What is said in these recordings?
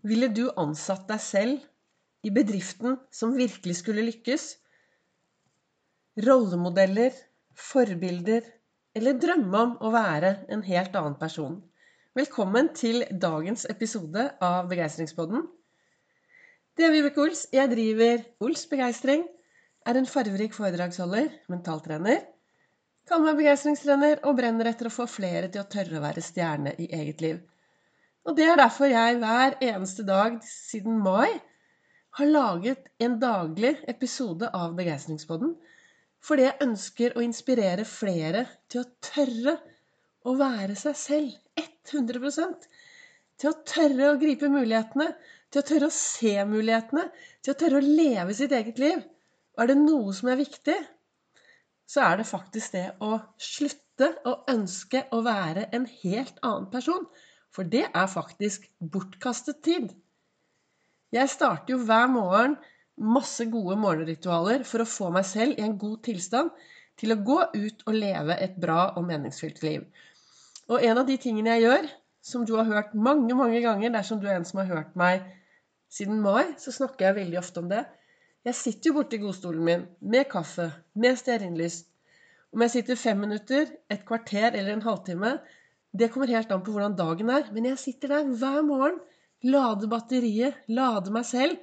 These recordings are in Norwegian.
Ville du ansatt deg selv i bedriften som virkelig skulle lykkes? Rollemodeller, forbilder eller drømme om å være en helt annen person? Velkommen til dagens episode av Begeistringspodden. Det er Vibeke Ols. Jeg driver Ols Begeistring. Er en farverik foredragsholder, mentaltrener. Kaller meg begeistringstrener og brenner etter å få flere til å tørre å være stjerne i eget liv. Og det er derfor jeg hver eneste dag siden mai har laget en daglig episode av Begeistringspodden. Fordi jeg ønsker å inspirere flere til å tørre å være seg selv 100% Til å tørre å gripe mulighetene, til å tørre å se mulighetene, til å tørre å leve sitt eget liv. Og er det noe som er viktig, så er det faktisk det å slutte å ønske å være en helt annen person. For det er faktisk bortkastet tid. Jeg starter jo hver morgen masse gode morgenritualer for å få meg selv i en god tilstand til å gå ut og leve et bra og meningsfylt liv. Og en av de tingene jeg gjør, som du har hørt mange, mange ganger dersom du er en som har hørt meg siden mai, så snakker jeg veldig ofte om det. Jeg sitter jo borti godstolen min med kaffe, med stearinlys. Om jeg sitter fem minutter, et kvarter eller en halvtime, det kommer helt an på hvordan dagen er. Men jeg sitter der hver morgen, lader batteriet, lader meg selv.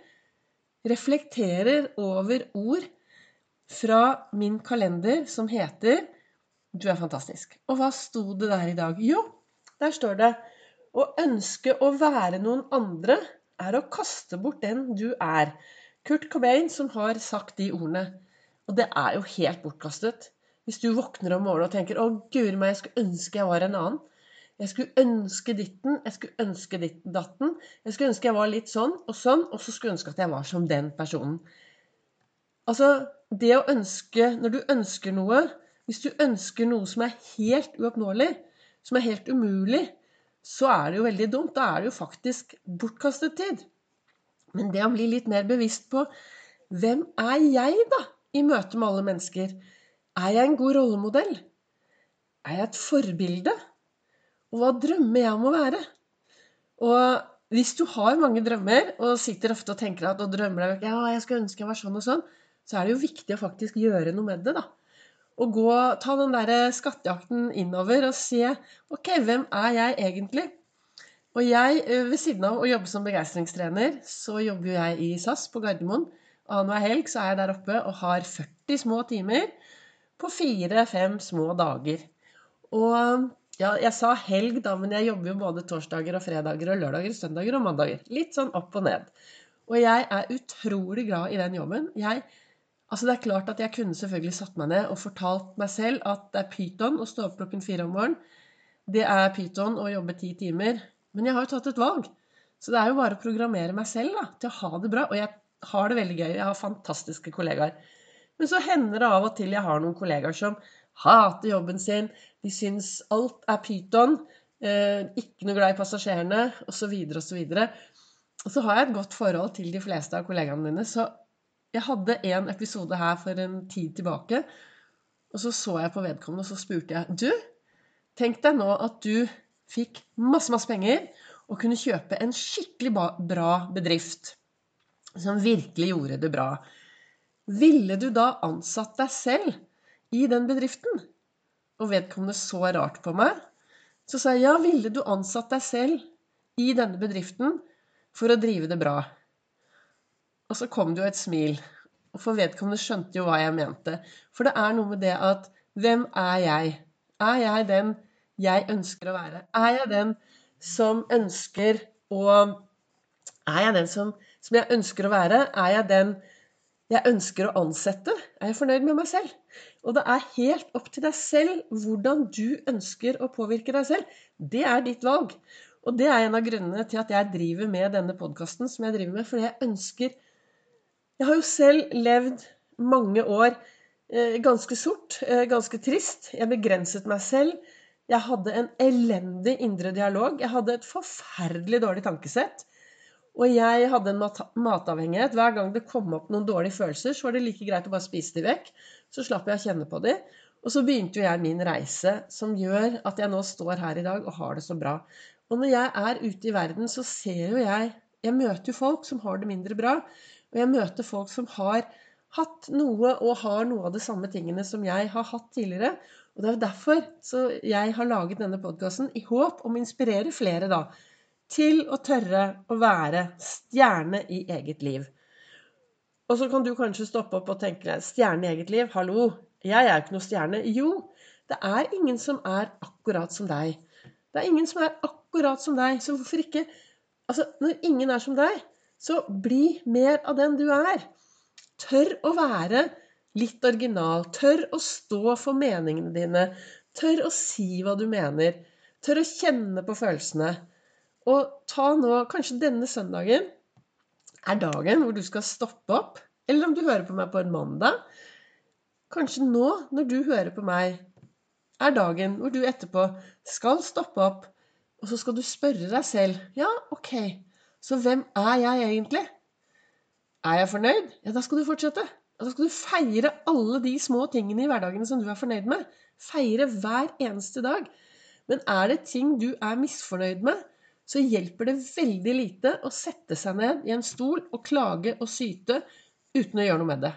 Reflekterer over ord fra min kalender som heter 'Du er fantastisk'. Og hva sto det der i dag? Jo, der står det 'Å ønske å være noen andre er å kaste bort den du er'. Kurt Cobain som har sagt de ordene. Og det er jo helt bortkastet. Hvis du våkner om morgenen og tenker 'Å, guri meg, jeg skulle ønske jeg var en annen'. Jeg skulle ønske ditten, jeg skulle ønske datten. Jeg skulle ønske jeg var litt sånn og sånn, og så skulle jeg ønske at jeg var som den personen. Altså, det å ønske Når du ønsker noe Hvis du ønsker noe som er helt uoppnåelig, som er helt umulig, så er det jo veldig dumt. Da er det jo faktisk bortkastet tid. Men det å bli litt mer bevisst på hvem er jeg, da, i møte med alle mennesker? Er jeg en god rollemodell? Er jeg et forbilde? Og hva drømmer jeg om å være? Og hvis du har mange drømmer, og sitter ofte og tenker at og drømmer deg ja, jeg skulle ønske jeg var sånn og sånn, så er det jo viktig å faktisk gjøre noe med det, da. Og gå, ta den der skattejakten innover og se ok, hvem er jeg egentlig? Og jeg, eh, ved siden av å jobbe som begeistringstrener, så jobber jo jeg i SAS på Gardermoen. Annenhver helg så er jeg der oppe og har 40 små timer på fire-fem små dager. Og ja, jeg sa helg, da, men jeg jobber jo både torsdager og fredager og lørdager, søndager og mandager. Litt sånn opp og ned. Og jeg er utrolig glad i den jobben. Jeg, altså Det er klart at jeg kunne selvfølgelig satt meg ned og fortalt meg selv at det er pyton å stå opp klokken fire om morgenen. Det er pyton å jobbe ti timer. Men jeg har jo tatt et valg. Så det er jo bare å programmere meg selv da, til å ha det bra. Og jeg har det veldig gøy. Jeg har fantastiske kollegaer. Men så hender det av og til jeg har noen kollegaer som hater jobben sin. De syns alt er pyton. Eh, ikke noe glad i passasjerene, osv., osv. Og så har jeg et godt forhold til de fleste av kollegaene mine. Så jeg hadde en episode her for en tid tilbake. Og så så jeg på vedkommende, og så spurte jeg Du, tenk deg nå at du fikk masse, masse penger og kunne kjøpe en skikkelig bra bedrift som virkelig gjorde det bra. Ville du da ansatt deg selv i den bedriften? Og vedkommende så rart på meg. Så sa jeg ja, ville du ansatt deg selv i denne bedriften for å drive det bra? Og så kom det jo et smil. Og for vedkommende skjønte jo hva jeg mente. For det er noe med det at hvem er jeg? Er jeg den jeg ønsker å være? Er jeg den som ønsker å Er jeg den som, som jeg ønsker å være? Er jeg den jeg ønsker å ansette? Er jeg fornøyd med meg selv? Og det er helt opp til deg selv hvordan du ønsker å påvirke deg selv. Det er ditt valg. Og det er en av grunnene til at jeg driver med denne podkasten som jeg driver med. Fordi jeg ønsker Jeg har jo selv levd mange år eh, ganske sort, eh, ganske trist. Jeg begrenset meg selv. Jeg hadde en elendig indre dialog. Jeg hadde et forferdelig dårlig tankesett. Og jeg hadde en matavhengighet. Hver gang det kom opp noen dårlige følelser, så var det like greit å bare spise de vekk. Så slapp jeg å kjenne på de. Og så begynte jo jeg min reise, som gjør at jeg nå står her i dag og har det så bra. Og når jeg er ute i verden, så ser jo jeg Jeg møter jo folk som har det mindre bra. Og jeg møter folk som har hatt noe og har noe av de samme tingene som jeg har hatt tidligere. Og det er derfor jeg har laget denne podkasten, i håp om å inspirere flere da, til å tørre å være stjerne i eget liv. Og så kan du kanskje stoppe opp og tenke stjerne i eget liv. Hallo, jeg er jo ikke noe stjerne. Jo, det er ingen som er akkurat som deg. Det er ingen som er akkurat som deg. Så hvorfor ikke Altså, når ingen er som deg, så bli mer av den du er. Tør å være litt original. Tør å stå for meningene dine. Tør å si hva du mener. Tør å kjenne på følelsene. Og ta nå Kanskje denne søndagen er dagen hvor du skal stoppe opp. Eller om du hører på meg på en mandag. Kanskje nå, når du hører på meg, er dagen hvor du etterpå skal stoppe opp, og så skal du spørre deg selv Ja, ok, så hvem er jeg egentlig? Er jeg fornøyd? Ja, da skal du fortsette. Da skal du feire alle de små tingene i hverdagen som du er fornøyd med. Feire hver eneste dag. Men er det ting du er misfornøyd med, så hjelper det veldig lite å sette seg ned i en stol og klage og syte uten å gjøre noe med det.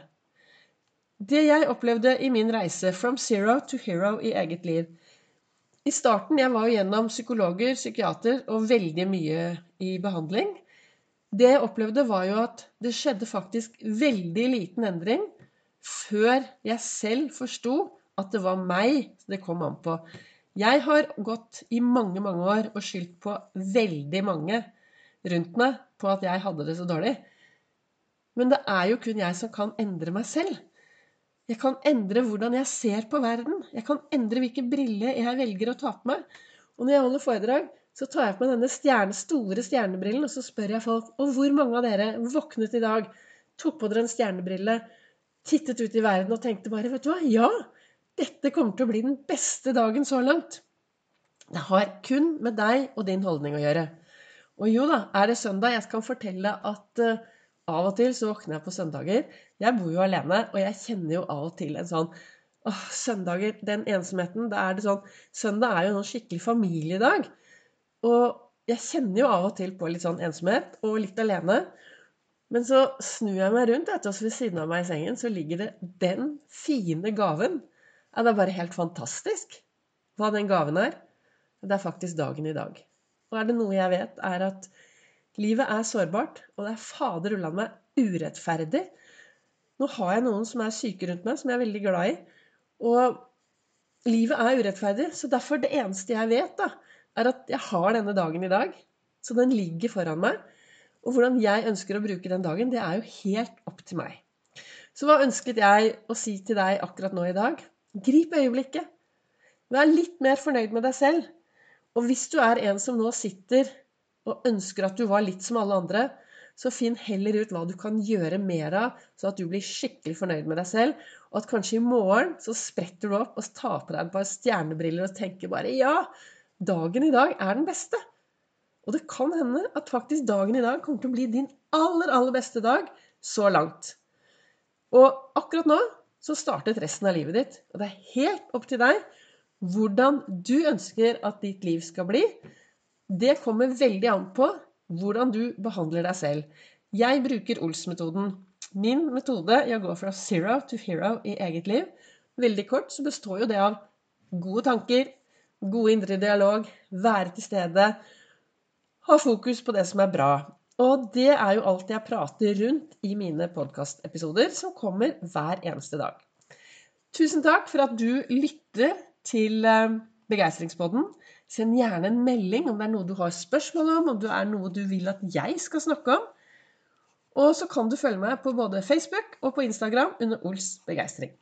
Det jeg opplevde i min reise from zero to hero i eget liv I starten jeg var jo gjennom psykologer, psykiater og veldig mye i behandling. Det jeg opplevde, var jo at det skjedde faktisk veldig liten endring før jeg selv forsto at det var meg det kom an på. Jeg har gått i mange, mange år og skyldt på veldig mange rundt meg på at jeg hadde det så dårlig. Men det er jo kun jeg som kan endre meg selv. Jeg kan endre hvordan jeg ser på verden. Jeg kan endre hvilke briller jeg velger å ta på meg. Og når jeg holder foredrag, så tar jeg på meg denne stjerne, store stjernebrillen, og så spør jeg folk Og hvor mange av dere våknet i dag, tok på dere en stjernebrille, tittet ut i verden og tenkte bare Vet du hva? Ja, dette kommer til å bli den beste dagen så langt. Det har kun med deg og din holdning å gjøre. Og jo da, er det søndag, jeg kan fortelle at uh, av og til så våkner jeg på søndager. Jeg bor jo alene, og jeg kjenner jo av og til en sånn åh, søndager, den ensomheten. Da er det sånn Søndag er jo en skikkelig familiedag. Og jeg kjenner jo av og til på litt sånn ensomhet, og litt alene. Men så snur jeg meg rundt, og ved siden av meg i sengen så ligger det den fine gaven. Ja, det er bare helt fantastisk hva den gaven er. Det er faktisk dagen i dag. Og er det noe jeg vet, er at Livet er sårbart, og det er fader ulla meg urettferdig. Nå har jeg noen som er syke rundt meg, som jeg er veldig glad i. Og livet er urettferdig, så derfor det eneste jeg vet, da, er at jeg har denne dagen i dag. Så den ligger foran meg. Og hvordan jeg ønsker å bruke den dagen, det er jo helt opp til meg. Så hva ønsket jeg å si til deg akkurat nå i dag? Grip øyeblikket. Vær litt mer fornøyd med deg selv. Og hvis du er en som nå sitter og ønsker at du var litt som alle andre, så finn heller ut hva du kan gjøre mer av, så at du blir skikkelig fornøyd med deg selv. Og at kanskje i morgen så spretter du opp og tar på deg et par stjernebriller og tenker bare ja, dagen i dag er den beste. Og det kan hende at faktisk dagen i dag kommer til å bli din aller, aller beste dag så langt. Og akkurat nå så startet resten av livet ditt. Og det er helt opp til deg hvordan du ønsker at ditt liv skal bli. Det kommer veldig an på hvordan du behandler deg selv. Jeg bruker Ols-metoden. Min metode i å gå fra zero to hero i eget liv, veldig kort, så består jo det av gode tanker, gode indre dialog, være til stede, ha fokus på det som er bra. Og det er jo alt jeg prater rundt i mine podkastepisoder, som kommer hver eneste dag. Tusen takk for at du lytter til eh, Begeistringspodden. Send gjerne en melding om det er noe du har spørsmål om, om det er noe du vil at jeg skal snakke om. Og så kan du følge meg på både Facebook og på Instagram under Ols begeistring.